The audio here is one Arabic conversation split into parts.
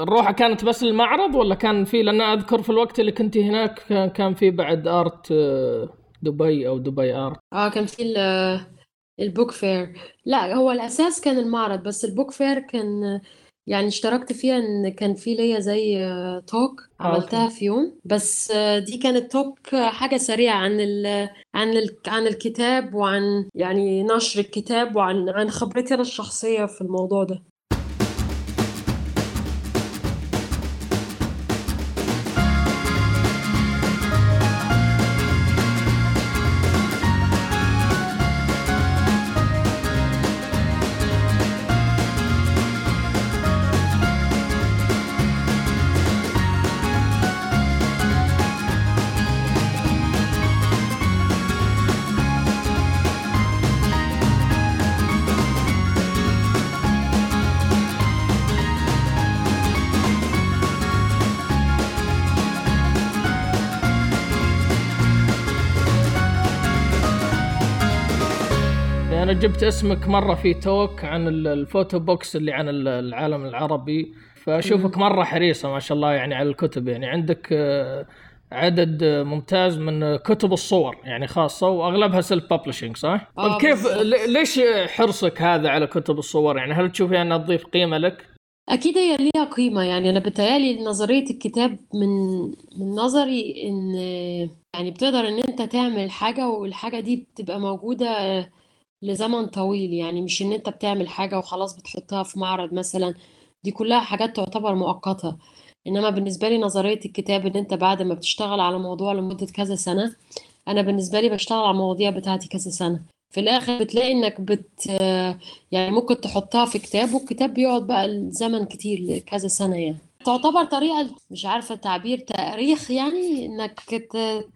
الروحة كانت بس المعرض ولا كان في لأن أذكر في الوقت اللي كنت هناك كان في بعد Art آه، دبي أو دبي Art. آه كان في ال book fair. لا هو الأساس كان المعرض بس ال book fair كان يعني اشتركت فيها إن كان في ليا زي talk آه، عملتها. في يوم. بس آه، دي كانت talk حاجة سريعة عن ال عن ال عن الكتاب وعن يعني نشر الكتاب وعن عن خبرتي أنا الشخصية في الموضوع ده. جبت اسمك مرة في talk عن ال photo books اللي عن العالم العربي فأشوفك مرة حريصة ما شاء الله يعني على الكتب يعني عندك آه، عدد ممتاز من كتب الصور يعني خاصة وأغلبها self publishing صح؟ طيب كيف ليش حرصك هذا على كتب الصور؟ يعني هل تشوفي انها تضيف قيمة لك؟ أكيد هي ليها قيمة يعني أنا بتهيألي نظرية الكتاب من من نظري إن يعني بتقدر إن أنت تعمل حاجة والحاجة دي بتبقى موجودة لزمن طويل يعني مش إن أنت بتعمل حاجة وخلاص بتحطها في معرض مثلا. دي كلها حاجات تعتبر مؤقتة. إنما بالنسبة لي نظرية الكتاب إن أنت بعد ما بتشتغل على موضوع لمدة كذا سنة أنا بالنسبة لي بشتغل على المواضيع بتاعتي كذا سنة. في الآخر بتلاقي إنك بت يعني ممكن تحطها في كتاب والكتاب بيقعد بقى الزمن كتير كذا سنة يعني. تعتبر طريقة مش عارفة تعبير تأريخ يعني إنك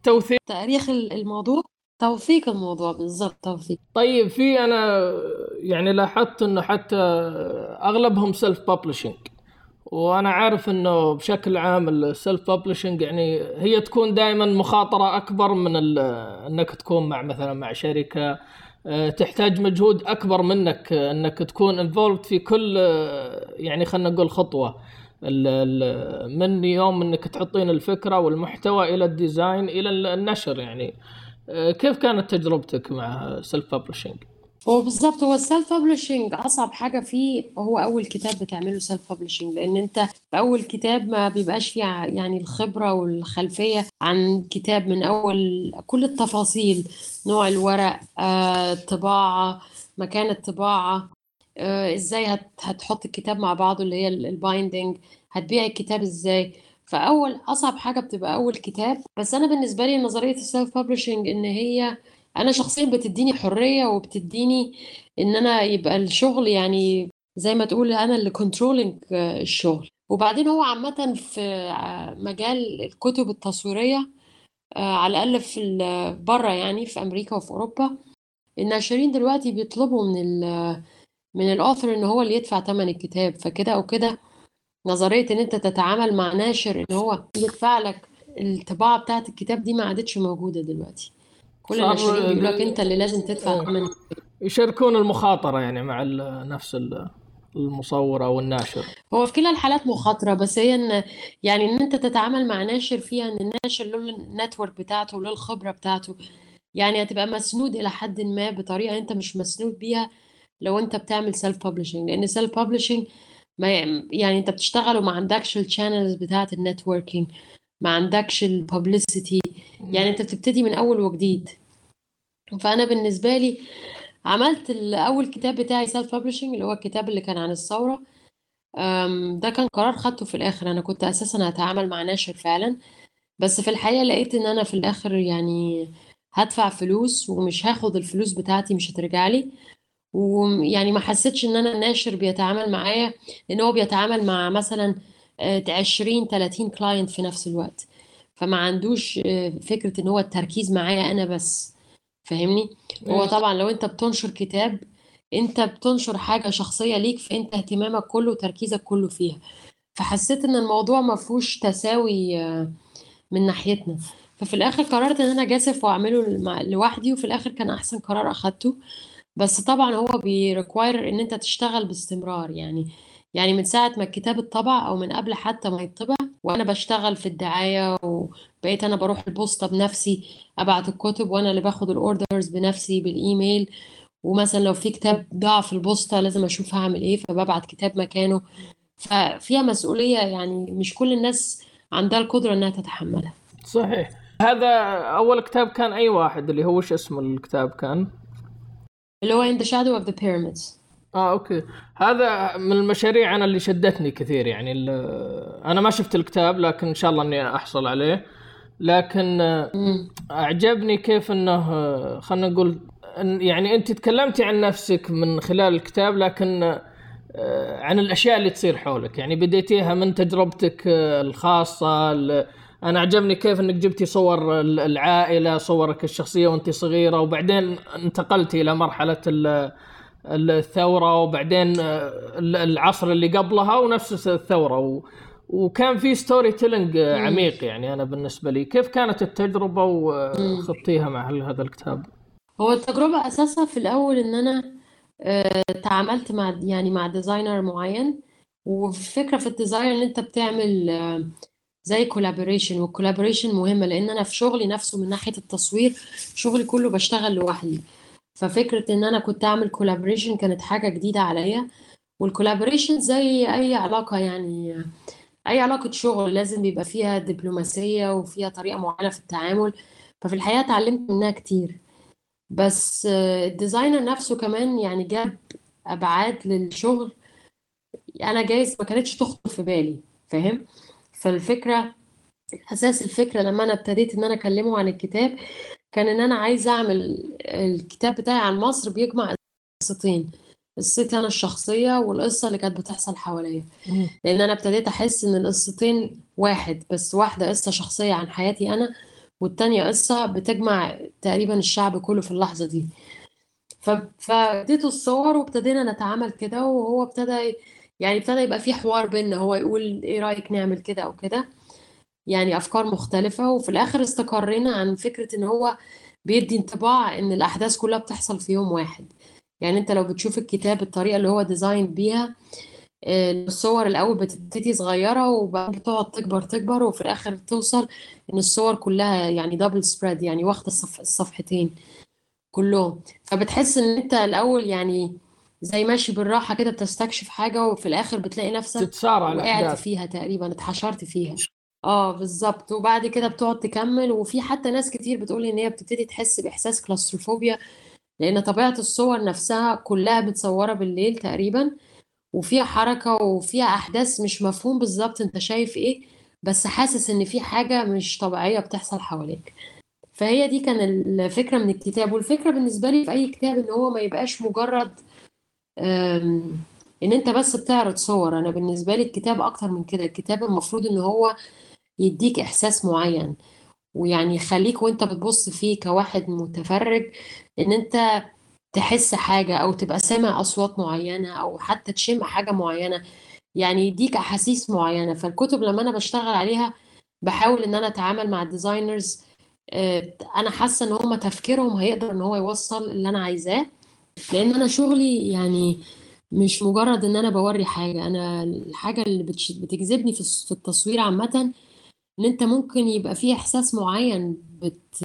توثيق. تأريخ الموضوع. توثيق الموضوع بالضبط توثيق. طيب في أنا يعني لاحظت إنه حتى أغلبهم self publishing وأنا عارف إنه بشكل عام ال self publishing يعني هي تكون دائما مخاطرة أكبر من إنك تكون مع مثلا مع شركة. آه، تحتاج مجهود أكبر منك إنك تكون involved في كل يعني خلينا نقول خطوة. من يوم إنك تحطين الفكرة والمحتوى إلى ال design إلى النشر يعني. آه، كيف كانت تجربتك مع self-publishing؟ هو بالظبط هو ال self-publishing أصعب حاجة فيه هو أول كتاب بتعمله self-publishing لأن أنت في أول كتاب ما بيبقاش فيه يعني الخبرة والخلفية عن كتاب من أول كل التفاصيل نوع الورق آه، طباعة مكان الطباعة آه، إزاي هتحط الكتاب مع بعضه اللي هي ال binding هتبيع الكتاب إزاي فأول أصعب حاجة بتبقى أول كتاب. بس أنا بالنسبة لي نظرية ال self-publishing إن هي أنا شخصيا بتديني حرية وبتديني إن أنا يبقى الشغل يعني زي ما تقول أنا اللي controlling الشغل. وبعدين هو عامة في مجال الكتب التصويرية آه، على الأقل في بره يعني في أمريكا وفي أوروبا الناشرين دلوقتي بيطلبوا من ال من الاوثر إن هو اللي يدفع ثمن الكتاب فكده أو كده نظرية إن أنت تتعامل مع ناشر إن هو يدفع لك الطباعة بتاعت الكتاب دي ما عادتش موجودة دلوقتي. كل الناشرين بيقول لك أنت اللي لازم تدفع ثمن يشاركون المخاطرة يعني مع نفس المصور أو الناشر. هو في كلا الحالات مخاطرة بس هي إن يعني إن أنت تتعامل مع ناشر فيها إن الناشر له ال network بتاعته وله الخبرة بتاعته. يعني هتبقى مسنود إلى حد ما بطريقة أنت مش مسنود بيها لو أنت بتعمل self-publishing لأن self-publishing ما يعني انت بتشتغل وما عندكش ال channels بتاعت ال networking ما عندكش ال publicity يعني انت بتبتدي من أول وجديد. فأنا بالنسبة لي عملت أول كتاب بتاعي self-publishing اللي هو الكتاب اللي كان عن الثورة ده كان قرار خدته في الآخر. أنا كنت أساسا هتعامل مع ناشر فعلا بس في الحقيقة لقيت إن أنا في الآخر يعني هدفع فلوس ومش هاخد الفلوس بتاعتي مش هترجع لي. ويعني ما حسيتش إن أنا الناشر بيتعامل معايا لأن هو بيتعامل مع مثلا 20 آه، 30 كلاينت في نفس الوقت. فما عندوش آه، فكرة إن هو التركيز معايا أنا بس. فاهمني؟ هو طبعا لو أنت بتنشر كتاب أنت بتنشر حاجة شخصية ليك فأنت اهتمامك كله وتركيزك كله فيها. فحسيت إن الموضوع ما فيهوش تساوي آه، من ناحيتنا. ففي الآخر قررت إن أنا جاسف وأعمله لوحدي وفي الآخر كان أحسن قرار أخدته. بس طبعا هو بيريكواير إن أنت تشتغل باستمرار يعني يعني من ساعة ما الكتاب اتطبع أو من قبل حتى ما يطبع وأنا بشتغل في الدعاية وبقيت أنا بروح البوسطة بنفسي أبعت الكتب وأنا اللي باخد ال orders بنفسي بالإيميل ومثلا لو في كتاب ضاع في البوسطة لازم أشوف هعمل إيه فببعت كتاب مكانه. ففيها مسؤولية يعني مش كل الناس عندها القدرة إنها تتحملها. صحيح. هذا أول كتاب كان أي واحد اللي هو وش اسم الكتاب كان؟ اللي هو In the Shadow of the Pyramids. آه okay. هذا من المشاريع أنا اللي شدتني كثير يعني أنا ما شفت الكتاب لكن إن شاء الله إني أحصل عليه. لكن. أعجبني كيف إنه خلينا نقول يعني أنت تكلمتي عن نفسك من خلال الكتاب لكن آه، عن الأشياء اللي تصير حولك. يعني بديتيها من تجربتك آه، الخاصة أنا عجبني كيف إنك جبتي صور العائلة صورك الشخصية وانت صغيرة وبعدين انتقلتي إلى مرحلة الثورة وبعدين العصر اللي قبلها ونفس الثورة. و... وكان في storytelling عميق يعني أنا بالنسبة لي. كيف كانت التجربة وخطيها مع هذا الكتاب؟ هو التجربة أساسها في الأول إن أنا آه، تعاملت مع يعني مع designer معين. وفكرة في ال design إن أنت بتعمل آه، زي collaboration وال collaboration مهمة لأن أنا في شغلي نفسه من ناحية التصوير شغلي كله بشتغل لوحدي. ففكرة إن أنا كنت أعمل collaboration كانت حاجة جديدة عليا. وال collaboration زي أي علاقة يعني أي علاقة شغل لازم بيبقى فيها دبلوماسية وفيها طريقة معينة في التعامل. ففي الحقيقة اتعلمت منها كتير. بس ال designer نفسه كمان يعني جاب أبعاد للشغل. أنا جايز ما كانتش تخطر في بالي فاهم؟ فالفكرة أساس الفكرة لما أنا ابتديت إن أنا أكلمه عن الكتاب كان إن أنا عايزة أعمل الكتاب بتاعي عن مصر بيجمع قصتين قصتي أنا الشخصية والقصة اللي كانت بتحصل حواليا. لأن أنا ابتديت أحس إن القصتين واحد بس واحدة قصة شخصية عن حياتي أنا والتانية قصة بتجمع تقريبا الشعب كله في اللحظة دي. فاديته الصور وابتدينا نتعامل كده وهو ابتدى يعني ابتدى يبقى في حوار بينا هو يقول إيه رأيك نعمل كده أو كده؟ يعني أفكار مختلفة وفي الآخر استقرينا على فكرة إن هو بيدي انطباع إن الأحداث كلها بتحصل في يوم واحد. يعني أنت لو بتشوف الكتاب الطريقة اللي هو design بيها آه، الصور الأول بتبتدي صغيرة وبعدين بتقعد تكبر تكبر وفي الآخر توصل إن الصور كلها يعني double spread يعني واخدة الصف الصفحتين كلهم. فبتحس إن أنت الأول يعني زي ماشي بالراحة كده بتستكشف حاجة وفي الآخر بتلاقي نفسك تتسارع وقعت فيها تقريبا اتحشرت فيها. آه بالظبط. وبعد كده بتقعد تكمل. وفي حتى ناس كتير بتقول إن هي بتبتدي تحس بإحساس كلاستروفوبيا لأن طبيعة الصور نفسها كلها متصورة بالليل تقريبا وفيها حركة وفيها أحداث مش مفهوم بالظبط أنت شايف إيه بس حاسس إن في حاجة مش طبيعية بتحصل حواليك. فهي دي كان الفكرة من الكتاب. والفكرة بالنسبة لي في أي كتاب إن هو ما يبقاش مجرد إن أنت بس بتعرض صور. أنا بالنسبة لي الكتاب أكتر من كده. الكتاب المفروض إن هو يديك إحساس معين ويعني يخليك وأنت بتبص فيه كواحد متفرج إن أنت تحس حاجة أو تبقى سامع أصوات معينة أو حتى تشم حاجة معينة. يعني يديك أحاسيس معينة. فالكتب لما أنا بشتغل عليها بحاول إن أنا أتعامل مع ال designers آه، أنا حاسة إن هم تفكيرهم هيقدر إن هو يوصل اللي أنا عايزاه. لأن أنا شغلي يعني مش مجرد ان أنا بوري حاجة أنا الحاجة اللي بتجذبني في التصوير عامة ان انت ممكن يبقى في احساس معين بت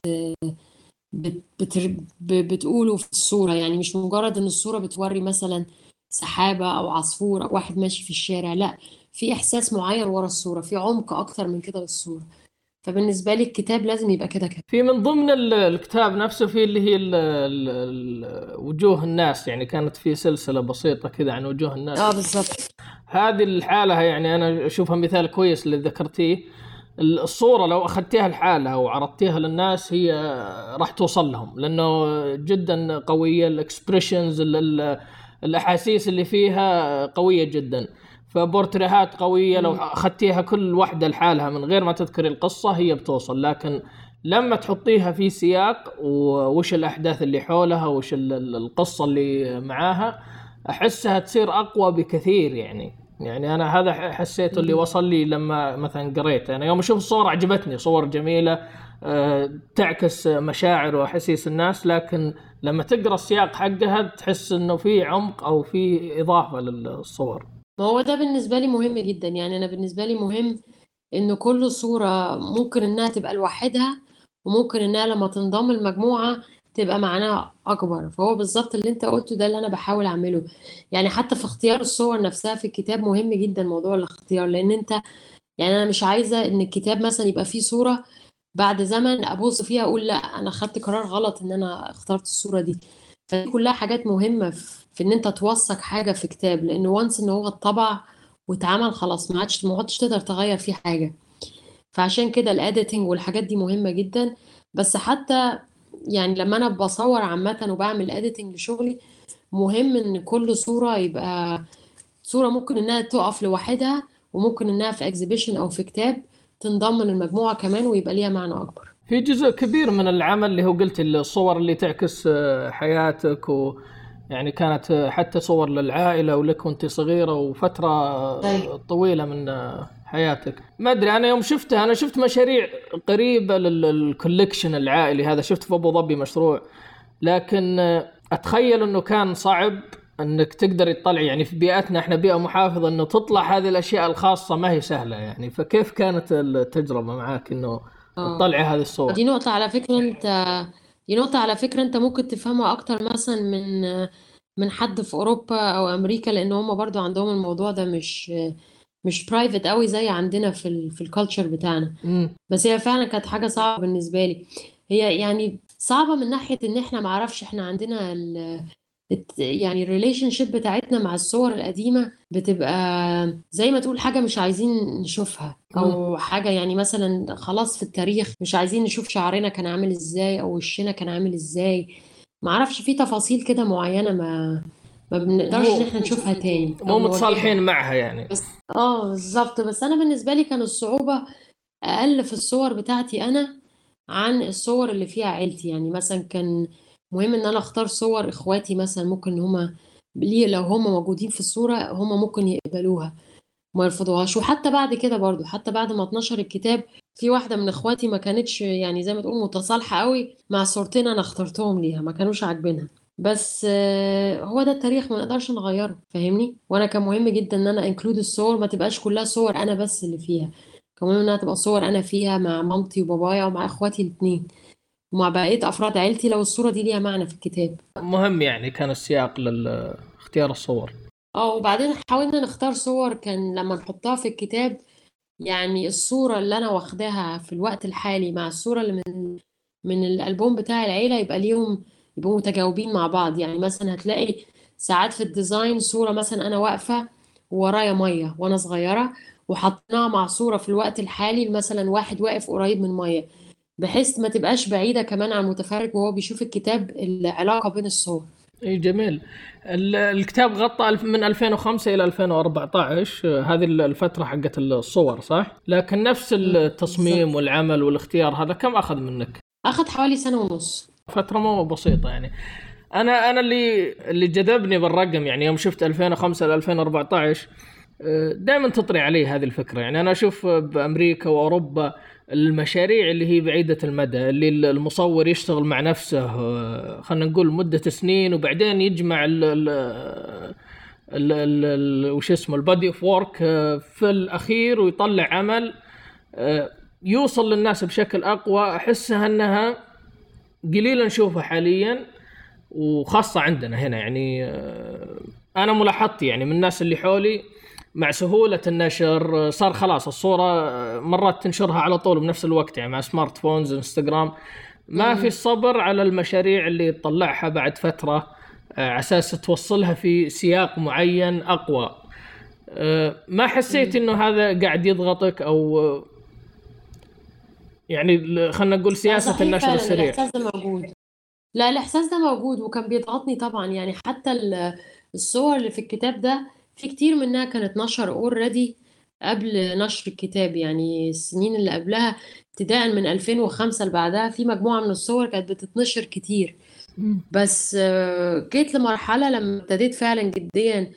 بت بت بتقوله في الصورة. يعني مش مجرد ان الصورة بتوري مثلا سحابة أو عصفور أو واحد ماشي في الشارع لأ في إحساس معين ورا الصورة في عمق أكتر من كده للصورة. فبالنسبة لي الكتاب لازم يبقى كده كده. في من ضمن الكتاب نفسه في اللي هي ال ال ال وجوه الناس يعني كانت في سلسلة بسيطة كذا عن وجوه الناس. آه بالظبط هذه الحالة يعني أنا أشوفها مثال كويس اللي ذكرتيه. الصورة لو أخذتيها لحالها وعرضتيها للناس هي راح توصل لهم لأنه جدا قوية الاكسبريشنز الأحاسيس اللي فيها قوية جدا. فبورتريهات قوية لو أخذتيها كل واحدة لحالها من غير ما تذكري القصة هي بتوصل لكن لما تحطيها في سياق وش الأحداث اللي حولها وش القصة اللي معاها أحسها تصير أقوى بكثير يعني. يعني أنا هذا حسيته اللي وصل لي لما مثلا قريت أنا يوم أشوف الصور عجبتني صور جميلة أه تعكس مشاعر وأحاسيس الناس لكن لما تقرأ السياق حقها تحس إنه في عمق أو في إضافة للصور. ما هو ده بالنسبة لي مهم جدا. يعني أنا بالنسبة لي مهم إن كل صورة ممكن إنها تبقى لوحدها وممكن إنها لما تنضم المجموعة تبقى معناها أكبر. فهو بالظبط اللي أنت قلته ده اللي أنا بحاول أعمله. يعني حتى في اختيار الصور نفسها في الكتاب مهم جدا موضوع الاختيار. لأن أنت يعني أنا مش عايزة إن الكتاب مثلا يبقى فيه صورة بعد زمن أبص فيها أقول لأ أنا خدت قرار غلط إن أنا اخترت الصورة دي. فدي كلها حاجات مهمة في إن أنت توثق حاجة في كتاب لأن وانس إن هو اتطبع واتعمل خلاص ما عادش ما عادش تقدر تغير فيه حاجة. فعشان كده ال editing والحاجات دي مهمة جدا. بس حتى يعني لما أنا بصور عامة وبعمل editing لشغلي مهم إن كل صورة يبقى صورة ممكن إنها تقف لوحدها وممكن إنها في exhibition أو في كتاب تنضم للمجموعة كمان ويبقى ليها معنى أكبر. في جزء كبير من العمل اللي هو قلت الصور اللي تعكس حياتك و يعني كانت حتى صور للعائلة ولك وانت صغيرة وفترة طيب. طويلة من حياتك ما أدري أنا يوم شفتها أنا شفت مشاريع قريبة للكوليكشن العائلي هذا شفت في أبو ظبي مشروع لكن أتخيل إنه كان صعب إنك تقدر تطلع يعني في بيئتنا إحنا بيئة محافظة إنه تطلع هذه الأشياء الخاصة ما هي سهلة يعني فكيف كانت التجربة معاك إنه آه. تطلعي هذه الصور دي نقطه على فكرة أنت دي نقطة على فكرة أنت ممكن تفهمها أكتر مثلا من من حد في أوروبا أو أمريكا لأن هم برضو عندهم الموضوع ده مش مش private قوي زي عندنا في ال في ال culture بتاعنا. بس هي فعلا كانت حاجة صعبة بالنسبة لي. هي يعني صعبة من ناحية إن إحنا معرفش إحنا عندنا يعني ال relationship بتاعتنا مع الصور القديمة بتبقى زي ما تقول حاجة مش عايزين نشوفها. أو حاجة يعني مثلا خلاص في التاريخ مش عايزين نشوف شعرنا كان عامل إزاي أو وشنا كان عامل إزاي. معرفش في تفاصيل كده معينة ما ما بنقدرش إن إحنا نشوفها تاني. مو متصالحين معها يعني. بس آه بالظبط. بس أنا بالنسبة لي كان الصعوبة أقل في الصور بتاعتي أنا عن الصور اللي فيها عيلتي. يعني مثلا كان مهم إن أنا أختار صور إخواتي مثلا ممكن إن هما ليه لو هما موجودين في الصورة هما ممكن يقبلوها ما يرفضوهاش. وحتى بعد كده برضو حتى بعد ما اتنشر الكتاب في واحدة من إخواتي ما كانتش يعني زي ما تقول متصالحة قوي مع صورتين أنا اخترتهم ليها ما كانوش عاجبينها. بس هو ده التاريخ ما نقدرش نغيره فاهمني؟ وأنا كان مهم جدا إن أنا انكلود الصور ما تبقاش كلها صور أنا بس اللي فيها. كان مهم إنها تبقى صور أنا فيها مع مامتي وبابايا ومع إخواتي الاثنين ومع بقية أفراد عيلتي لو الصورة دي ليها معنى في الكتاب. مهم يعني كان السياق لاختيار الصور. آه وبعدين حاولنا نختار صور كان لما نحطها في الكتاب يعني الصورة اللي أنا واخداها في الوقت الحالي مع الصورة اللي من من الألبوم بتاع العيلة يبقى ليهم يبقوا متجاوبين مع بعض. يعني مثلا هتلاقي ساعات في الديزاين صورة مثلا أنا واقفة وورايا مية وأنا صغيرة وحطيناها مع صورة في الوقت الحالي مثلا واحد واقف قريب من مية. بحيث ما تبقاش بعيدة كمان عن المتفرج وهو بيشوف الكتاب العلاقة بين الصور. إي جميل. الكتاب غطى من 2005 إلى 2014 هذه الفترة حقت الصور صح؟ لكن نفس التصميم والعمل والاختيار هذا كم أخذ منك؟ أخذ حوالي سنة ونص. فترة مو بسيطة يعني. أنا أنا اللي اللي جذبني بالرقم يعني يوم شفت 2005 ل 2014 دائما تطري علي هذه الفكرة يعني. أنا أشوف بأمريكا وأوروبا المشاريع اللي هي بعيدة المدى اللي المصور يشتغل مع نفسه آه، خلينا نقول مدة سنين وبعدين يجمع ال ال ال وش اسمه ال body of work في الأخير ويطلع عمل آه، يوصل للناس بشكل أقوى. أحسها أنها قليل نشوفها حاليا وخاصة عندنا هنا يعني آه، أنا ملاحظتي يعني من الناس اللي حولي مع سهولة النشر صار خلاص الصورة مرات تنشرها على طول بنفس الوقت يعني مع سمارت فونز انستغرام. ما في الصبر على المشاريع اللي تطلعها بعد فترة آه، على أساس توصلها في سياق معين أقوى. آه، ما حسيت إنه هذا قاعد يضغطك أو يعني خلينا نقول سياسة النشر السريع. الإحساس ده موجود. لا الإحساس ده موجود وكان بيضغطني طبعا. يعني حتى الصور اللي في الكتاب ده في كتير منها كانت نشر اوريدي قبل نشر الكتاب يعني السنين اللي قبلها ابتداء من 2005 اللي بعدها في مجموعة من الصور كانت بتتنشر كتير. بس آه، جيت لمرحلة لما ابتديت فعلا جديا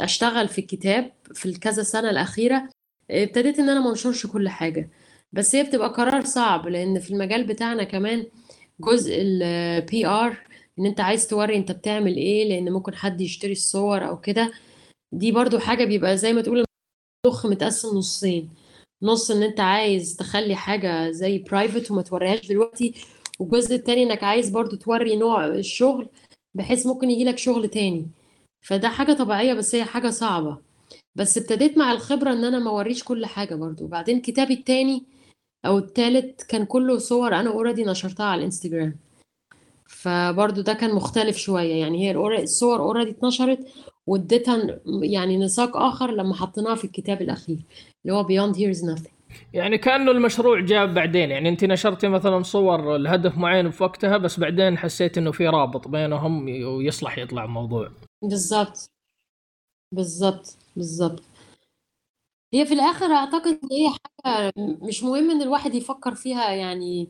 أشتغل في الكتاب في الكذا سنة الأخيرة ابتديت إن أنا منشرش كل حاجة. بس هي بتبقى قرار صعب لأن في المجال بتاعنا كمان جزء ال PR إن أنت عايز توري أنت بتعمل إيه لأن ممكن حد يشتري الصور أو كده. دي برضو حاجة بيبقى زي ما تقول المخ متقسم نصين. نص إن أنت عايز تخلي حاجة زي private وما توريهاش دلوقتي والجزء التاني إنك عايز برضو توري نوع الشغل بحيث ممكن يجيلك شغل تاني. فده حاجة طبيعية بس هي حاجة صعبة. بس ابتديت مع الخبرة إن أنا ما اوريش كل حاجة برضو. وبعدين كتابي التاني أو التالت كان كله صور أنا already نشرتها على الإنستجرام. فبرضو ده كان مختلف شوية. يعني هي الصور already اتنشرت واديتها يعني سياق آخر لما حطيناها في الكتاب الأخير اللي هو Beyond Here is Nothing. يعني كأنه المشروع جاء بعدين. يعني أنت نشرتي مثلا صور لهدف معين في وقتها بس بعدين حسيت إنه في رابط بينهم ويصلح يطلع موضوع بالظبط بالظبط بالظبط هي في الآخر أعتقد إن هي حاجة مش مهم إن الواحد يفكر فيها يعني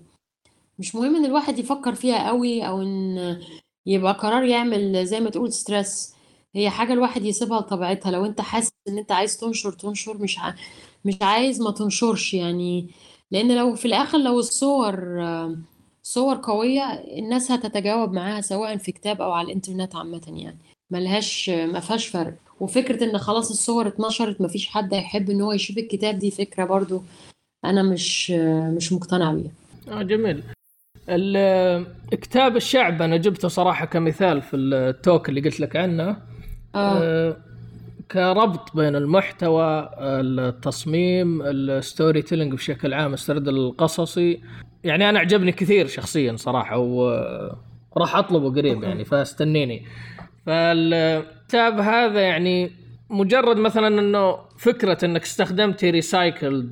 مش مهم إن الواحد يفكر فيها قوي أو إن يبقى قرار يعمل زي ما تقول ستريس هي حاجة الواحد يسيبها لطبيعتها. لو أنت حاسس إن أنت عايز تنشر تنشر. مش ع... مش عايز ما تنشرش يعني. لأن لو في الآخر لو الصور صور قوية الناس هتتجاوب معاها سواء في كتاب أو على الإنترنت عامة يعني. ملهاش ما فيهاش فرق. وفكرة إن خلاص الصور اتنشرت مفيش حد هيحب إن هو يشوف الكتاب دي فكرة برضو أنا مش مش مقتنع بيها. آه جميل. كتاب الشعب أنا جبته صراحة كمثال في ال talk اللي قلت لك عنه. آه. آه كربط بين المحتوى التصميم ال storytelling بشكل عام السرد القصصي. يعني أنا عجبني كثير شخصيا صراحة وراح أطلبه قريب يعني فاستنيني. فالكتاب هذا يعني مجرد مثلا إنه فكرة إنك استخدمتي recycled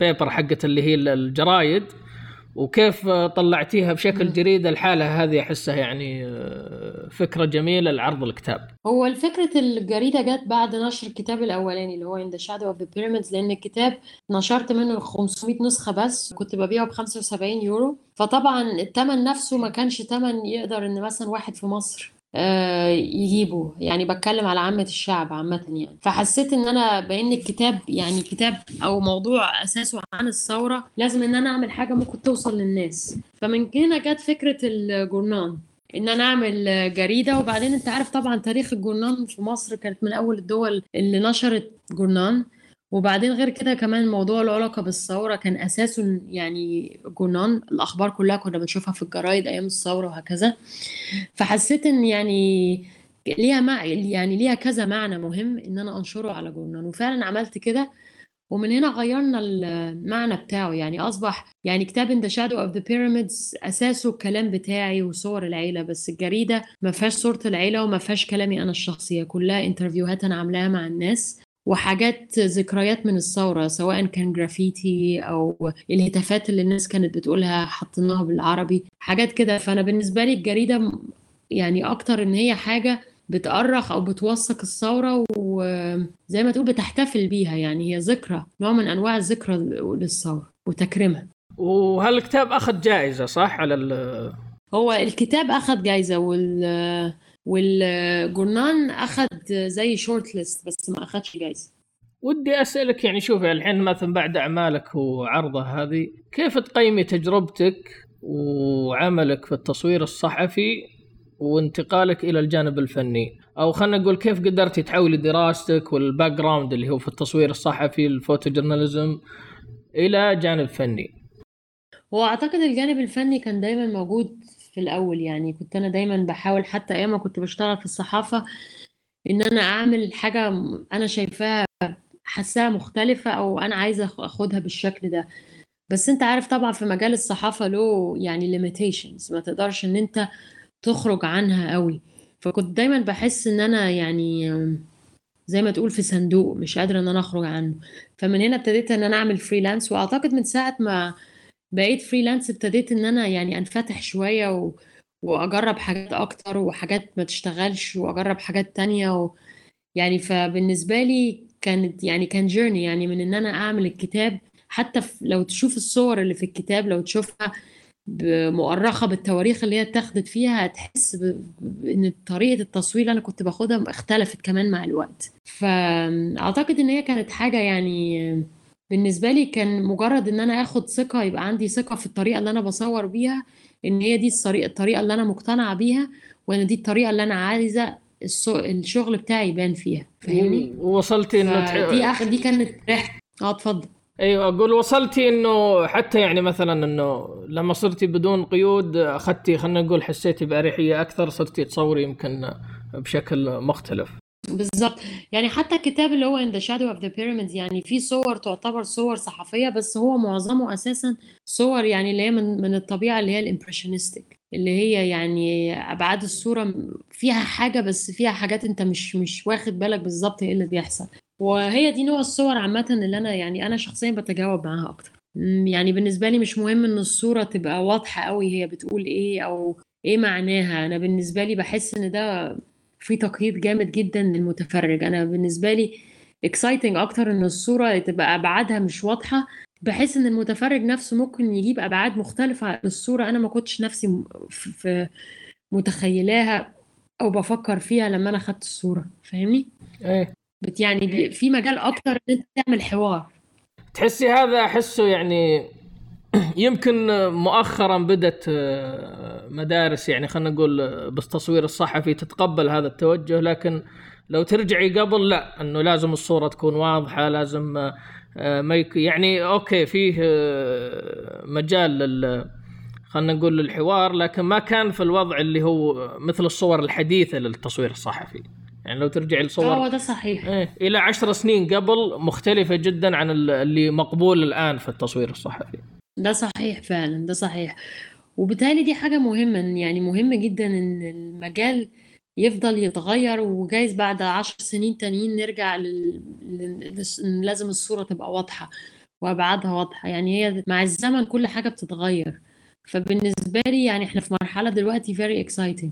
paper حقت اللي هي الجرايد وكيف طلعتيها بشكل جريده الحالة هذه أحسها يعني آه، فكرة جميلة لعرض الكتاب. هو الفكرة الجريدة جت بعد نشر الكتاب الأولاني اللي هو In the Shadow of the Pyramids لأن الكتاب نشرت منه 500 نسخة بس كنت ببيعه ب 75 يورو فطبعا الثمن نفسه ما كانش ثمن يقدر إن مثلا واحد في مصر يجيبوا يعني بتكلم على عامة الشعب عامة يعني. فحسيت إن أنا بإن الكتاب يعني كتاب أو موضوع أساسه عن الثورة لازم إن أنا أعمل حاجة ممكن توصل للناس. فمن هنا جت فكرة الجورنان. إن أنا أعمل جريدة. وبعدين أنت عارف طبعا تاريخ الجورنان في مصر كانت من أول الدول اللي نشرت جورنان. وبعدين غير كده كمان موضوع له علاقة بالثورة كان أساسه يعني جنان الأخبار كلها كنا بنشوفها في الجرايد أيام الثورة وهكذا. فحسيت إن يعني ليها مع يعني ليها كذا معنى مهم إن أنا أنشره على جورنال وفعلا عملت كده. ومن هنا غيرنا المعنى بتاعه. يعني أصبح يعني كتاب In the Shadow of the Pyramids أساسه الكلام بتاعي وصور العيلة. بس الجريدة ما فيهاش صورة العيلة وما فيهاش كلامي أنا الشخصية. كلها interview هات أنا عاملاها مع الناس. وحاجات ذكريات من الثورة سواء كان جرافيتي أو الهتافات اللي الناس كانت بتقولها حطيناها بالعربي حاجات كده. فأنا بالنسبة لي الجريدة يعني أكتر إن هي حاجة بتأرخ أو بتوثق الثورة وزي ما تقول بتحتفل بيها. يعني هي ذكرى نوع من أنواع الذكرى للثورة وتكريمها. وهالكتاب أخذ جائزة صح؟ على هو الكتاب أخذ جائزة وال والجورنان أخذ زي شورت ليست بس ما أخذش جايزة. ودي أسألك يعني شوفي الحين مثلا بعد أعمالك وعرضها هذه كيف تقيمي تجربتك وعملك في التصوير الصحفي وانتقالك إلى الجانب الفني؟ أو خلينا نقول كيف قدرتي تحولي دراستك وال background اللي هو في التصوير الصحفي ال photojournalism إلى جانب فني؟ هو أعتقد الجانب الفني كان دايما موجود في الأول يعني. كنت أنا دايما بحاول حتى أيام ما كنت بشتغل في الصحافة إن أنا أعمل حاجة أنا شايفاها حاساها مختلفة أو أنا عايزة أخدها بالشكل ده. بس أنت عارف طبعا في مجال الصحافة له يعني limitations ما تقدرش إن أنت تخرج عنها قوي. فكنت دايما بحس إن أنا يعني زي ما تقول في صندوق مش قادرة إن أنا أخرج عنه. فمن هنا ابتديت إن أنا أعمل freelance وأعتقد من ساعة ما بقيت freelance ابتديت إن أنا يعني أنفتح شوية و... وأجرب حاجات أكتر وحاجات ما تشتغلش وأجرب حاجات تانية و... يعني فبالنسبة لي كانت يعني كان journey يعني من إن أنا أعمل الكتاب. حتى لو تشوف الصور اللي في الكتاب لو تشوفها مؤرخة بالتواريخ اللي هي اتاخدت فيها هتحس إن طريقة التصوير اللي أنا كنت باخدها اختلفت كمان مع الوقت. فأعتقد إن هي كانت حاجة يعني بالنسبة لي كان مجرد إن أنا آخد ثقة يبقى عندي ثقة في الطريقة اللي أنا بصور بيها إن هي دي الطريقة اللي أنا مقتنعة بيها وإن دي الطريقة اللي أنا عايزة الشغل بتاعي يبان فيها. فاهمني؟ وصلتي إنه دي اخر دي كانت رحلة. آه اتفضل. أيوه أقول وصلتي إنه حتى يعني مثلا إنه لما صرتي بدون قيود أخذتي خلينا نقول حسيتي بأريحية أكثر صرتي تصوري يمكن بشكل مختلف. بالظبط. يعني حتى الكتاب اللي هو In the Shadow of the Pyramids يعني في صور تعتبر صور صحفية بس هو معظمه أساسا صور يعني اللي هي من من الطبيعة اللي هي الامبريشنستيك اللي هي يعني أبعاد الصورة فيها حاجة بس فيها حاجات أنت مش مش واخد بالك بالظبط إيه اللي بيحصل. وهي دي نوع الصور عامة اللي أنا يعني أنا شخصيا بتجاوب معاها أكتر. يعني بالنسبة لي مش مهم إن الصورة تبقى واضحة قوي هي بتقول إيه أو إيه معناها. أنا بالنسبة لي بحس إن ده في تقييد جامد جدا للمتفرج. أنا بالنسبة لي اكسايتنج أكتر إن الصورة تبقى أبعادها مش واضحة بحيث إن المتفرج نفسه ممكن يجيب أبعاد مختلفة للصوره أنا ما كنتش نفسي في متخيلاها أو بفكر فيها لما أنا خدت الصورة. فاهمني؟ إيه. بت يعني في مجال أكتر إن أنت تعمل حوار. تحسي هذا أحسه يعني يمكن مؤخرا بدت آه، مدارس يعني خلينا نقول آه، بالتصوير الصحفي تتقبل هذا التوجه لكن لو ترجعي قبل لا إنه لازم الصورة تكون واضحة لازم آه، ما. يعني أوكي فيه مجال لل خلينا نقول للحوار لكن ما كان في الوضع اللي هو مثل الصور الحديثة للتصوير الصحفي يعني لو ترجعي لصور هو ده صحيح إيه إلى عشر سنين قبل مختلفة جدا عن اللي مقبول الآن في التصوير الصحفي ده صحيح فعلا ده صحيح. وبالتالي دي حاجة مهمة يعني مهم جدا إن المجال يفضل يتغير وجايز بعد عشر سنين تانيين نرجع لل... لل... لازم الصورة تبقى واضحة وأبعادها واضحة. يعني هي مع الزمن كل حاجة بتتغير. فبالنسبة لي يعني إحنا في مرحلة دلوقتي very exciting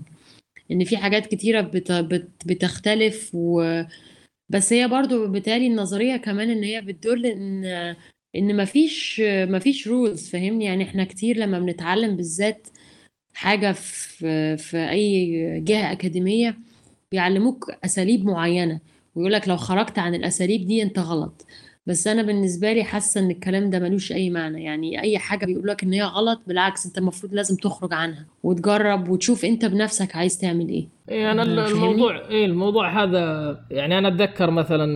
إن في حاجات كتيرة بت... بت... بتختلف و بس هي برضو بالتالي النظرية كمان إن هي بتدل إن إن مفيش مفيش رولز فاهمني؟ يعني إحنا كتير لما بنتعلم بالذات حاجة في في أي جهة أكاديمية بيعلموك أساليب معينة. ويقول لك لو خرجت عن الأساليب دي أنت غلط. بس أنا بالنسبة لي حاسة إن الكلام ده ملوش أي معنى. يعني أي حاجة بيقول لك إن هي غلط بالعكس أنت المفروض لازم تخرج عنها وتجرب وتشوف أنت بنفسك عايز تعمل إيه. إيه أنا الموضوع إيه الموضوع هذا يعني أنا أتذكر مثلا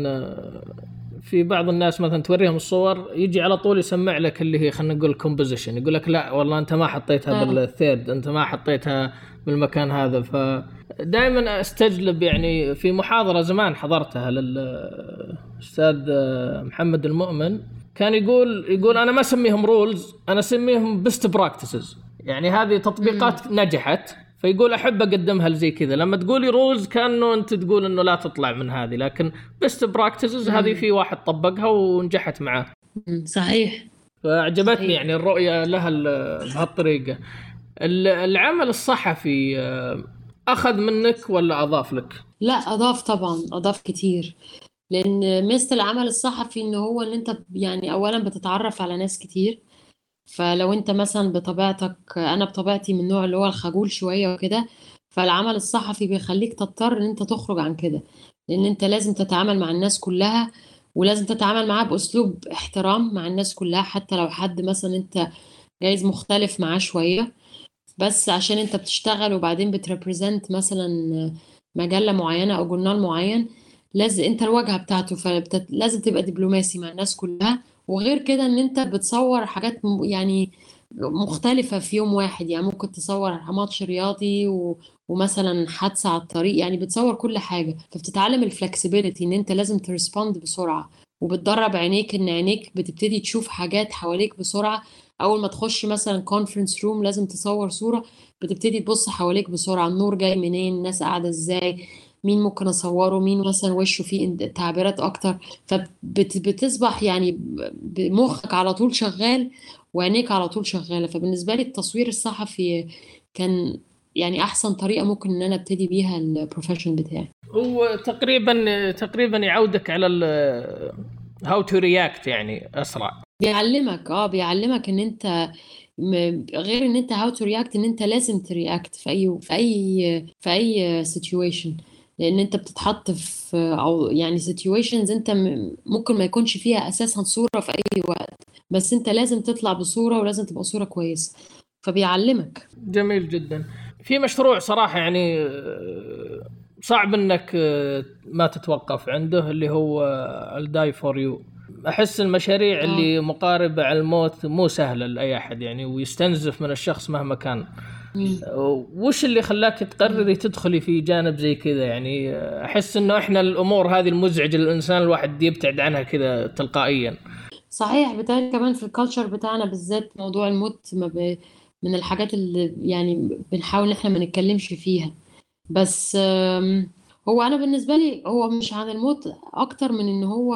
في بعض الناس مثلا توريهم الصور يجي على طول يسمع لك اللي هي خلينا نقول composition يقول لك لا والله أنت ما حطيتها آه. بال third أنت ما حطيتها بالمكان هذا. فدائما أستجلب يعني في محاضرة زمان حضرتها للاستاذ محمد المؤمن كان يقول يقول أنا ما أسميهم rules أنا أسميهم best practices يعني هذه تطبيقات نجحت. فيقول أحب أقدمها لزي كذا. لما تقولي rules كأنه أنت تقول إنه لا تطلع من هذه لكن best practices هذه في واحد طبقها ونجحت معاه. صحيح. فاعجبتني صحيح. يعني الرؤية لها بهالطريقة. العمل الصحفي آه، أخذ منك ولا أضاف لك؟ لا أضاف طبعا أضاف كتير. لأن مثل العمل الصحفي ان هو ان أنت يعني اولا بتتعرف على ناس كتير. فلو انت مثلا بطبيعتك أنا بطبيعتي من النوع اللي هو الخجول شوية وكده فالعمل الصحفي بيخليك تضطر إن أنت تخرج عن كده لأن أنت لازم تتعامل مع الناس كلها ولازم تتعامل معاه بأسلوب احترام مع الناس كلها حتى لو حد مثلا أنت جايز مختلف معاه شوية. بس عشان أنت بتشتغل وبعدين بت represent مثلا مجلة معينة أو جورنال معين لازم أنت الواجهة بتاعته فلازم تبقى دبلوماسي مع الناس كلها. وغير كده إن أنت بتصور حاجات يعني مختلفة في يوم واحد. يعني ممكن تصور ماتش رياضي و... ومثلا حادثة على الطريق. يعني بتصور كل حاجة. فبتتعلم ال flexibility إن أنت لازم ت respond بسرعة. وبتدرب عينيك إن عينيك بتبتدي تشوف حاجات حواليك بسرعة. أول ما تخش مثلا conference room لازم تصور صورة. بتبتدي تبص حواليك بسرعة. النور جاي منين؟ الناس قاعدة إزاي؟ مين ممكن أصوره مين مثلا وشه فيه تعبيرات أكتر. فبتصبح يعني مخك على طول شغال وعينيك على طول شغالة. فبالنسبة لي التصوير الصحفي كان يعني أحسن طريقة ممكن إن أنا أبتدي بيها ال profession بتاعي. هو تقريبا تقريبا يعودك على how to react يعني أسرع. بيعلمك آه بيعلمك إن أنت غير إن أنت how to react إن أنت لازم ت react في اي في اي في أي situation لأن انت بتتحط في أو يعني situations انت ممكن ما يكونش فيها أساسا صورة في اي وقت بس انت لازم تطلع بصورة ولازم تبقى صورة كويسة. فبيعلمك. جميل جدا. في مشروع صراحة يعني صعب إنك آه، ما تتوقف عنده اللي هو I'll Die For You أحس المشاريع اللي مقاربة على الموت مو سهلة لأي أحد يعني ويستنزف من الشخص مهما كان. وش اللي خلاك تقرري تدخلي في جانب زي كذا؟ يعني أحس إنه إحنا الأمور هذه المزعجة للانسان الواحد يبتعد عنها كذا تلقائيا. صحيح بتهيألي كمان في ال culture بتاعنا بالذات موضوع الموت ما ب... من الحاجات اللي يعني بنحاول إحنا ما نتكلمش فيها. بس هو أنا بالنسبة لي هو مش عن الموت أكتر من ان هو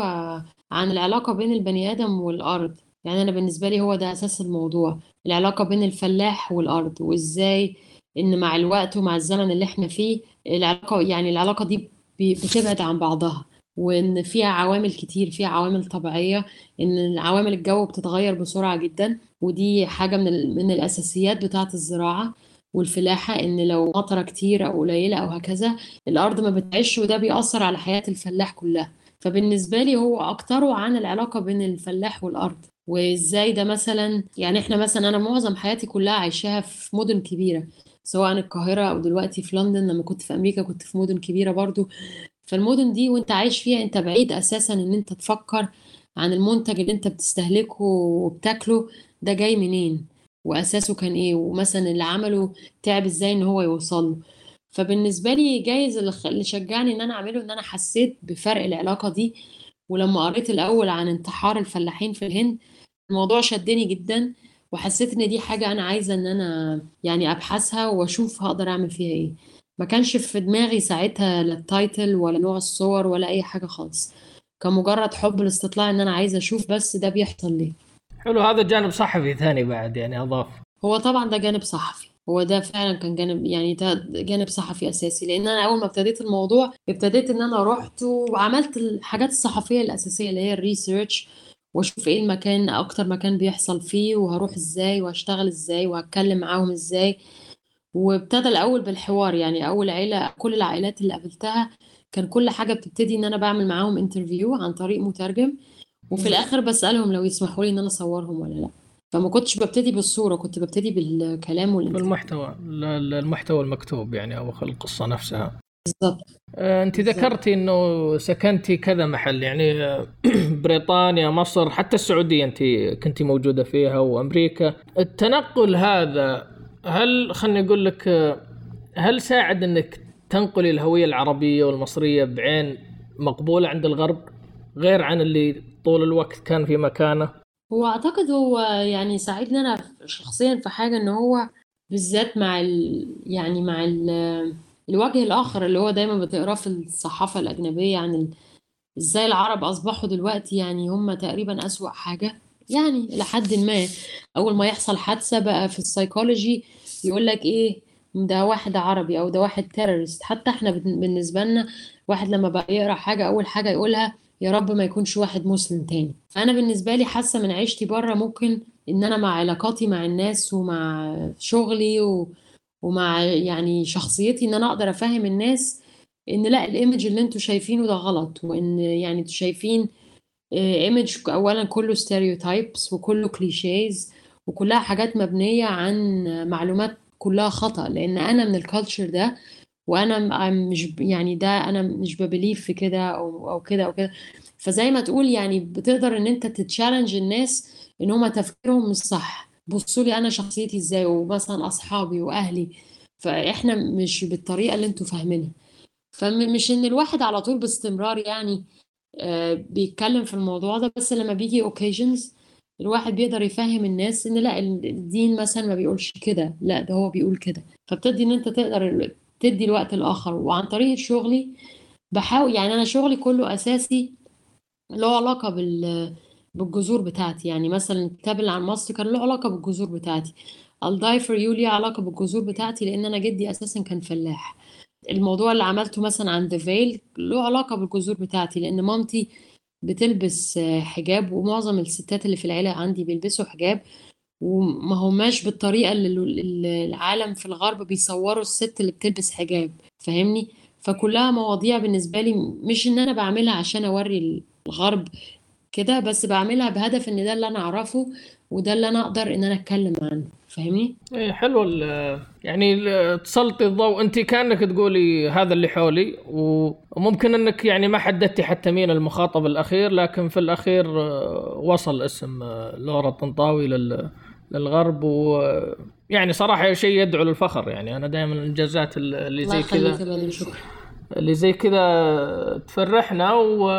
عن العلاقة بين البني آدم والأرض. يعني أنا بالنسبة لي هو ده أساس الموضوع العلاقة بين الفلاح والأرض وإزاي إن مع الوقت ومع الزمن اللي إحنا فيه العلاقة يعني العلاقة دي بتبعد عن بعضها وإن فيها عوامل كتير فيها عوامل طبيعية إن عوامل الجو بتتغير بسرعة جدا ودي حاجة من من الأساسيات بتاعة الزراعة والفلاحة إن لو مطره كتير أو قليلة أو هكذا الأرض ما بتعيش وده بيأثر على حياة الفلاح كلها. فبالنسبة لي هو أكتره عن العلاقة بين الفلاح والأرض. وإزاي ده مثلا يعني إحنا مثلا أنا معظم حياتي كلها عايشاها في مدن كبيرة سواء القاهرة أو دلوقتي في لندن لما كنت في أمريكا كنت في مدن كبيرة برضو. فالمدن دي وأنت عايش فيها أنت بعيد أساسا إن أنت تفكر عن المنتج اللي أنت بتستهلكه وبتاكله ده جاي منين؟ وأساسه كان إيه؟ ومثلا اللي عمله تعب إزاي إن هو يوصل له. فبالنسبة لي جايز اللي شجعني إن أنا أعمله إن أنا حسيت بفرق العلاقة دي. ولما قريت الأول عن انتحار الفلاحين في الهند الموضوع شدني جدا وحسيت ان دي حاجة أنا عايزة إن أنا يعني أبحثها وأشوف هقدر أعمل فيها إيه. ما كانش في دماغي ساعتها لا ولا نوع الصور ولا أي حاجة خالص. كان مجرد حب الاستطلاع إن أنا عايزة أشوف بس ده بيحصل ليه حلو هذا جانب صحفي ثاني بعد يعني أضاف. هو طبعا ده جانب صحفي. هو ده فعلا كان جانب يعني ده جانب صحفي أساسي. لأن أنا أول ما ابتديت الموضوع ابتديت إن أنا رحت وعملت الحاجات الصحفية الأساسية اللي هي الريسيرش واشوف إيه المكان أكتر مكان بيحصل فيه وهروح إزاي وهشتغل إزاي وهتكلم معاهم إزاي. وابتدى الأول بالحوار يعني أول عيلة كل العائلات اللي قابلتها كان كل حاجة بتبتدي إن أنا بعمل معاهم interview عن طريق مترجم. وفي الآخر بسألهم لو يسمحوا لي إن أنا أصورهم ولا لأ. فما كنتش ببتدي بالصورة كنت ببتدي بالكلام وال interview بالمحتوى المحتوى المكتوب يعني أو القصة نفسها. بالظبط آه، انت ذكرتي انه سكنتي كذا محل يعني آه، بريطانيا مصر حتى السعودية انت كنتي موجودة فيها وأمريكا. التنقل هذا هل خلني أقول لك آه، هل ساعد انك تنقلي الهوية العربية والمصرية بعين مقبولة عند الغرب غير عن اللي طول الوقت كان في مكانه؟ هو أعتقد هو يعني ساعدني أنا شخصيا في حاجة إن هو بالذات مع ال يعني مع ال الوجه الآخر اللي هو دايما بتقراه في الصحافة الأجنبية عن ال- إزاي العرب أصبحوا دلوقتي يعني هم تقريبا أسوأ حاجة يعني لحد ما. أول ما يحصل حادثة بقى في السايكولوجي يقول لك إيه ده واحد عربي أو ده واحد terrorist حتى إحنا بن- بالنسبة لنا واحد لما بقى يقرأ حاجة أول حاجة يقولها يا رب ما يكونش واحد مسلم تاني. فأنا بالنسبة لي حاسة من عيشتي بره ممكن إن أنا مع علاقاتي مع الناس ومع شغلي و... ومع يعني شخصيتي إن أنا أقدر أفهم الناس إن لأ ال image اللي أنتوا شايفينه ده غلط وإن يعني أنتوا شايفين image اولا كله stereotypes وكله clichés وكلها حاجات مبنية عن معلومات كلها خطأ لأن أنا من ال culture ده وأنا مش يعني ده أنا مش ب believe في كده أو أو كده أو كده. فزي ما تقول يعني بتقدر إن أنت ت challenge الناس إن هما تفكيرهم مش صح. بصوا لي أنا شخصيتي إزاي ومثلا أصحابي وأهلي فإحنا مش بالطريقة اللي أنتوا فاهمينها. فمش إن الواحد على طول باستمرار يعني آه، بيتكلم في الموضوع ده بس لما بيجي occasions الواحد بيقدر يفهم الناس إن لأ الدين مثلا ما بيقولش كده لأ ده هو بيقول كده. فبتدي إن انت تقدر تدي الوقت الآخر. وعن طريق شغلي بحاول يعني أنا شغلي كله أساسي له علاقة بال بالجذور بتاعتي. يعني مثلا الكتاب اللي عن مصر كان له علاقة بالجذور بتاعتي. Die for you ليه علاقة بالجذور بتاعتي؟ لأن أنا جدي أساسا كان فلاح. الموضوع اللي عملته مثلا عن Veil له علاقة بالجذور بتاعتي لأن مامتي بتلبس حجاب ومعظم الستات اللي في العيلة عندي بيلبسوا حجاب وما هماش بالطريقة اللي اللي العالم في الغرب بيصوروا الست اللي بتلبس حجاب فاهمني؟ فكلها مواضيع بالنسبة لي مش إن أنا بعملها عشان أوري الغرب كده بس بعملها بهدف إن ده اللي أنا أعرفه وده اللي أنا أقدر إن أنا أتكلم عنه فاهمني؟ إيه حلو ال- يعني تسلطي الضوء. أنت كأنك تقولي هذا اللي حولي وممكن إنك يعني ما حددتي حتى مين المخاطب الأخير لكن في الأخير آه، وصل اسم آه، لورا الطنطاوي لل للغرب و يعني صراحة شيء يدعو للفخر. يعني أنا دائما الإنجازات اللي زي كذا اللي زي كذا تفرحنا و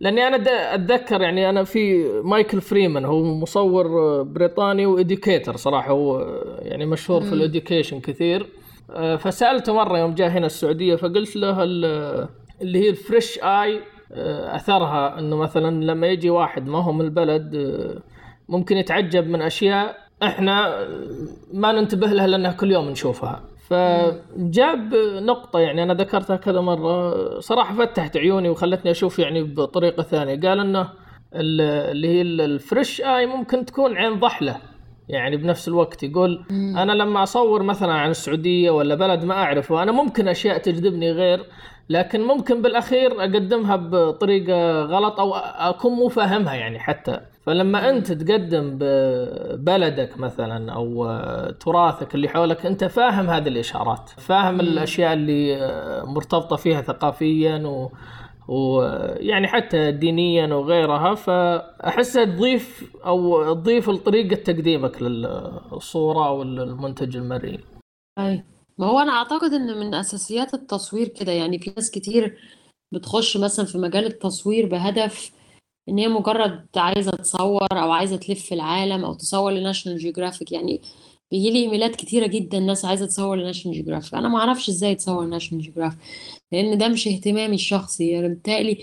لأني أنا أتذكر يعني أنا في مايكل فريمان هو مصور بريطاني و educator صراحة هو يعني مشهور في ال education كثير. آه، فسألته مرة يوم جاء هنا السعودية فقلت له ال- اللي هي ال fresh eye آه، أثرها إنه مثلا لما يجي واحد ما هو من البلد آه، ممكن يتعجب من أشياء إحنا ما ننتبه لها لأنها كل يوم نشوفها. فجاب نقطة يعني أنا ذكرتها كذا مرة صراحة فتحت عيوني وخلتني أشوف يعني بطريقة ثانية. قال إنه ال- اللي هي ال- الفريش آي ممكن تكون عين ضحلة يعني بنفس الوقت. يقول أنا لما أصور مثلا عن السعودية ولا بلد ما أعرفه أنا ممكن أشياء تجذبني غير لكن ممكن بالأخير أقدمها بطريقة غلط أو أكون مو فاهمها يعني حتى. فلما أنت تقدم ببلدك مثلا آه، تراثك اللي حولك أنت فاهم هذه الإشارات فاهم الأشياء اللي مرتبطة فيها ثقافيا و ويعني حتى دينيا وغيرها. فاحسها تضيف أو تضيف لطريقة تقديمك للصورة أو المنتج المرئي. أي. ما هو أنا أعتقد إن من أساسيات التصوير كده يعني في ناس كتير بتخش مثلا في مجال التصوير بهدف إن هي مجرد عايزة تصور أو عايزة تلف العالم أو تصور ل National Geographic يعني بيجي لي إيميلات كتيرة جدا ناس عايزة تصور ل National Geographic أنا ما أعرفش إزاي تصور ل National Geographic لأن ده مش اهتمامي الشخصي. يعني بالتالي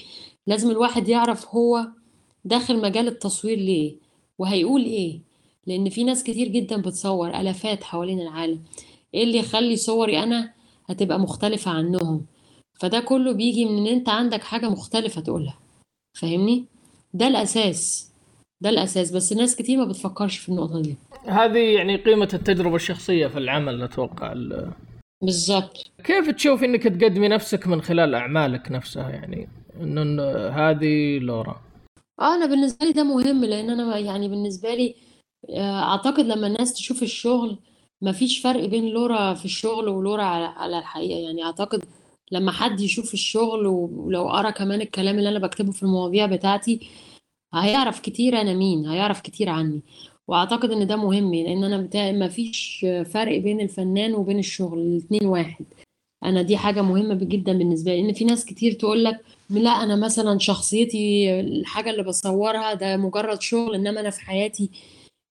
لازم الواحد يعرف هو داخل مجال التصوير ليه وهيقول إيه. لأن في ناس كتير جدا بتصور آلافات حوالين العالم. إيه اللي يخلي صوري أنا هتبقى مختلفة عنهم؟ فده كله بيجي من إن أنت عندك حاجة مختلفة تقولها. فاهمني؟ ده الأساس ده الأساس. بس ناس كتير ما بتفكرش في النقطة دي. هذه يعني قيمة التجربة الشخصية في العمل أتوقع. ال- بالظبط كيف تشوف إنك تقدمي نفسك من خلال أعمالك نفسها؟ يعني إنه هذه لورا. آه أنا بالنسبة لي ده مهم لأن أنا يعني بالنسبة لي آه، أعتقد لما الناس تشوف الشغل مفيش فرق بين لورا في الشغل ولورا على الحقيقة. يعني أعتقد لما حد يشوف الشغل ولو قرا كمان الكلام اللي أنا بكتبه في المواضيع بتاعتي هيعرف كتير أنا مين هيعرف كتير عني. وأعتقد إن ده مهم لأن أنا بتاع مفيش فرق بين الفنان وبين الشغل الاتنين واحد. أنا دي حاجة مهمة جدا بالنسبة لي لأن في ناس كتير تقول لك لا أنا مثلا شخصيتي الحاجة اللي بصورها ده مجرد شغل إنما أنا في حياتي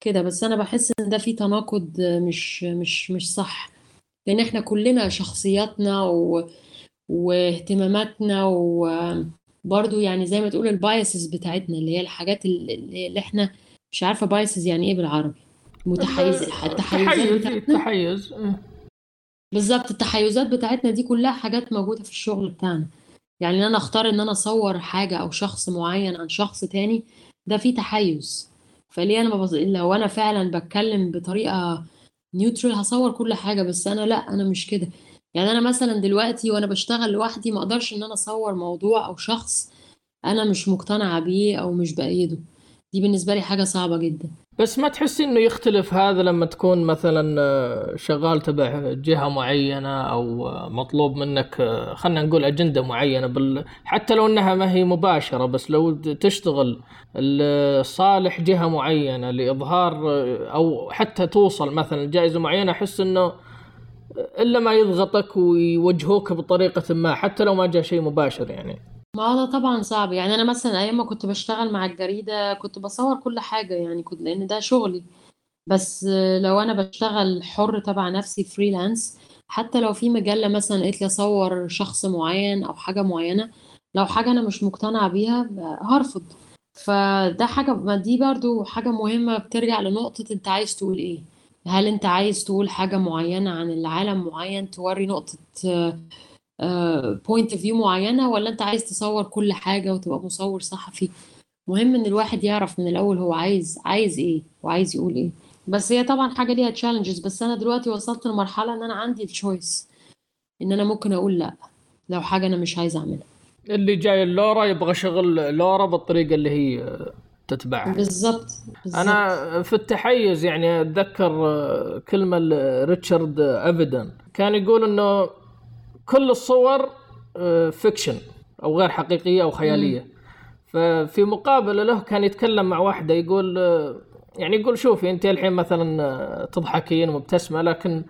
كده. بس أنا بحس إن ده فيه تناقض مش مش مش صح. لأن إحنا كلنا شخصياتنا و... واهتماماتنا وبرضو يعني زي ما تقول البايسز بتاعتنا اللي هي الحاجات اللي اللي إحنا مش عارفة biases يعني إيه بالعربي. متحيز التحيزات تحيز بتاعتنا. تحيز إيه. بالظبط التحيزات بتاعتنا دي كلها حاجات موجودة في الشغل بتاعنا. يعني إن أنا أختار إن أنا أصور حاجة أو شخص معين عن شخص تاني ده فيه تحيز. فليه أنا ببص... لو أنا فعلا بتكلم بطريقة neutral هصور كل حاجة بس أنا لأ أنا مش كده. يعني أنا مثلا دلوقتي وأنا بشتغل لوحدي ما أقدرش إن أنا أصور موضوع أو شخص أنا مش مقتنعة بيه أو مش بأيده. دي بالنسبة لي حاجة صعبة جدا. بس ما تحسي إنه يختلف هذا لما تكون مثلا آه، شغال تبع جهة معينة أو آه، مطلوب منك آه، خلينا نقول أجندة معينة بال... حتى لو إنها ما هي مباشرة بس لو تشتغل لصالح جهة معينة لإظهار آه، أو حتى توصل مثلا جائزة معينة أحس إنه إلا ما يضغطك ويوجهوك بطريقة ما حتى لو ما جاء شيء مباشر يعني. ما ده طبعا صعب. يعني أنا مثلا أيام ما كنت بشتغل مع الجريدة كنت بصور كل حاجة يعني كنت لأن ده شغلي. بس لو أنا بشتغل حر تبع نفسي فريلانس حتى لو في مجلة مثلا قالت لي أصور شخص معين أو حاجة معينة لو حاجة أنا مش مقتنعة بيها هرفض. فده حاجة ما دي برضو حاجة مهمة بترجع لنقطة أنت عايز تقول إيه. هل انت عايز تقول حاجة معينة عن العالم معين توري نقطة point of view معينة ولا انت عايز تصور كل حاجة وتبقى مصور صحفي؟ مهم إن الواحد يعرف من الأول هو عايز عايز إيه وعايز يقول إيه. بس هي طبعا حاجة ليها challenges بس أنا دلوقتي وصلت لمرحلة إن أنا عندي ال choice إن أنا ممكن أقول لأ لو حاجة أنا مش عايزة أعملها. اللي جاي اللورا يبغى شغل لورا بالطريقة اللي هي تتبعها. بالظبط أنا في التحيز يعني أتذكر كلمة ريتشارد أفيدن. كان يقول إنه كل الصور فيكشن أو غير حقيقية أو خيالية. ففي مقابله له كان يتكلم مع واحدة يقول يعني يقول شوفي أنت الحين مثلا تضحكين ومبتسمة لكن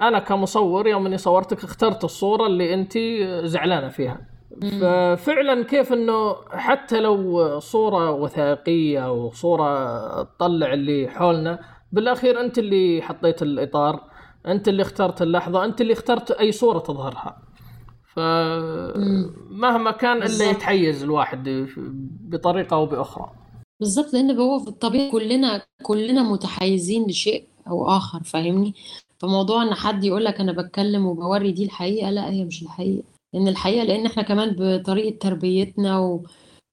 أنا كمصور يوم إني صورتك اخترت الصورة اللي أنت زعلانة فيها. ففعلا كيف إنه حتى لو صورة وثائقية أو صورة تطلع اللي حولنا بالأخير أنت اللي حطيت الإطار أنت اللي اخترت اللحظة أنت اللي اخترت أي صورة تظهرها. فمهما كان إلا يتحيز الواحد بطريقة أو بأخرى. بالظبط لأن هو في الطبيعي كلنا كلنا متحيزين لشيء أو آخر فاهمني؟ فموضوع إن حد يقول لك أنا بتكلم وبوري دي الحقيقة لا هي مش الحقيقة. لأن الحقيقة لأن إحنا كمان بطريقة تربيتنا و...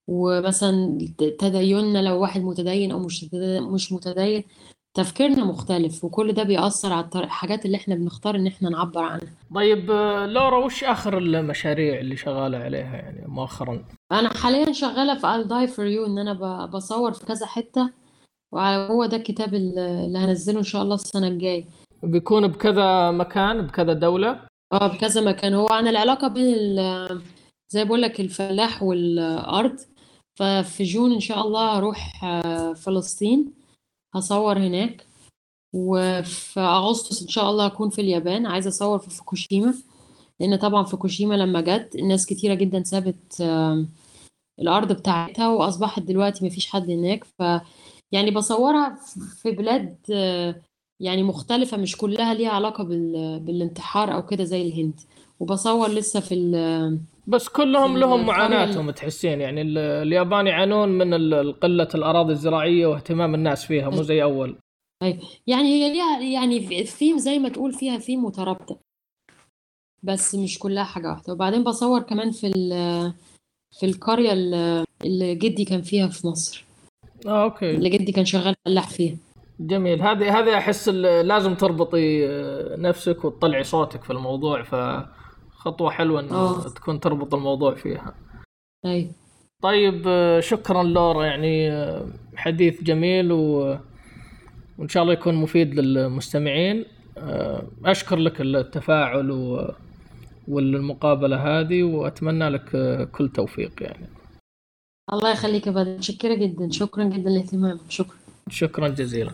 ومثلا تديننا لو واحد متدين أو مش مش متدين تفكيرنا مختلف وكل ده بيأثر على الحاجات اللي إحنا بنختار إن إحنا نعبر عنها. طيب آه، لورا وش آخر المشاريع اللي شغالة عليها يعني مؤخرا؟ أنا حاليا شغالة في I'll die for you إن أنا بصور في كذا حتة وهو ده الكتاب اللي هنزله إن شاء الله السنة الجاية. بيكون بكذا مكان بكذا دولة؟ آه بكذا مكان. هو عن العلاقة بين ال- زي بقول لك الفلاح والأرض. ففي جون إن شاء الله هروح آه، فلسطين. هصور هناك. وفي أغسطس إن شاء الله هكون في اليابان. عايزة أصور في فوكوشيما. لأن طبعا فوكوشيما لما جت الناس كتيرة جدا سابت آم، الأرض بتاعتها وأصبحت دلوقتي مفيش حد هناك. ف يعني بصورها في بلاد آه، يعني مختلفة مش كلها ليها علاقة بال... بالانتحار أو كده زي الهند. وبصور لسه في ال... بس كلهم لهم معاناتهم تحسين. يعني ال- اليابان يعانون من ال- قلة الأراضي الزراعية واهتمام الناس فيها مو زي أول. أيوة. يعني هي ليها يعني الثيم زي ما تقول فيها ثيم مترابطة. بس مش كلها حاجة واحدة. وبعدين بصور كمان في ال- في القرية اللي جدي كان فيها في مصر. آه okay. اللي جدي كان شغال فلاح فيها. جميل. هذه هذه أحس لازم تربطي آه، نفسك وتطلعي صوتك في الموضوع فخطوة حلوة إنه آه تكون تربط الموضوع فيها. أيوه طيب آه، شكرا لورا يعني آه، حديث جميل و... وإن شاء الله يكون مفيد للمستمعين. أشكر لك التفاعل و... والمقابلة هذه وأتمنى لك كل توفيق يعني. الله يخليك يا بدر جدا. شكرا جدا لاهتمامك شكرا. شكرا جزيلا.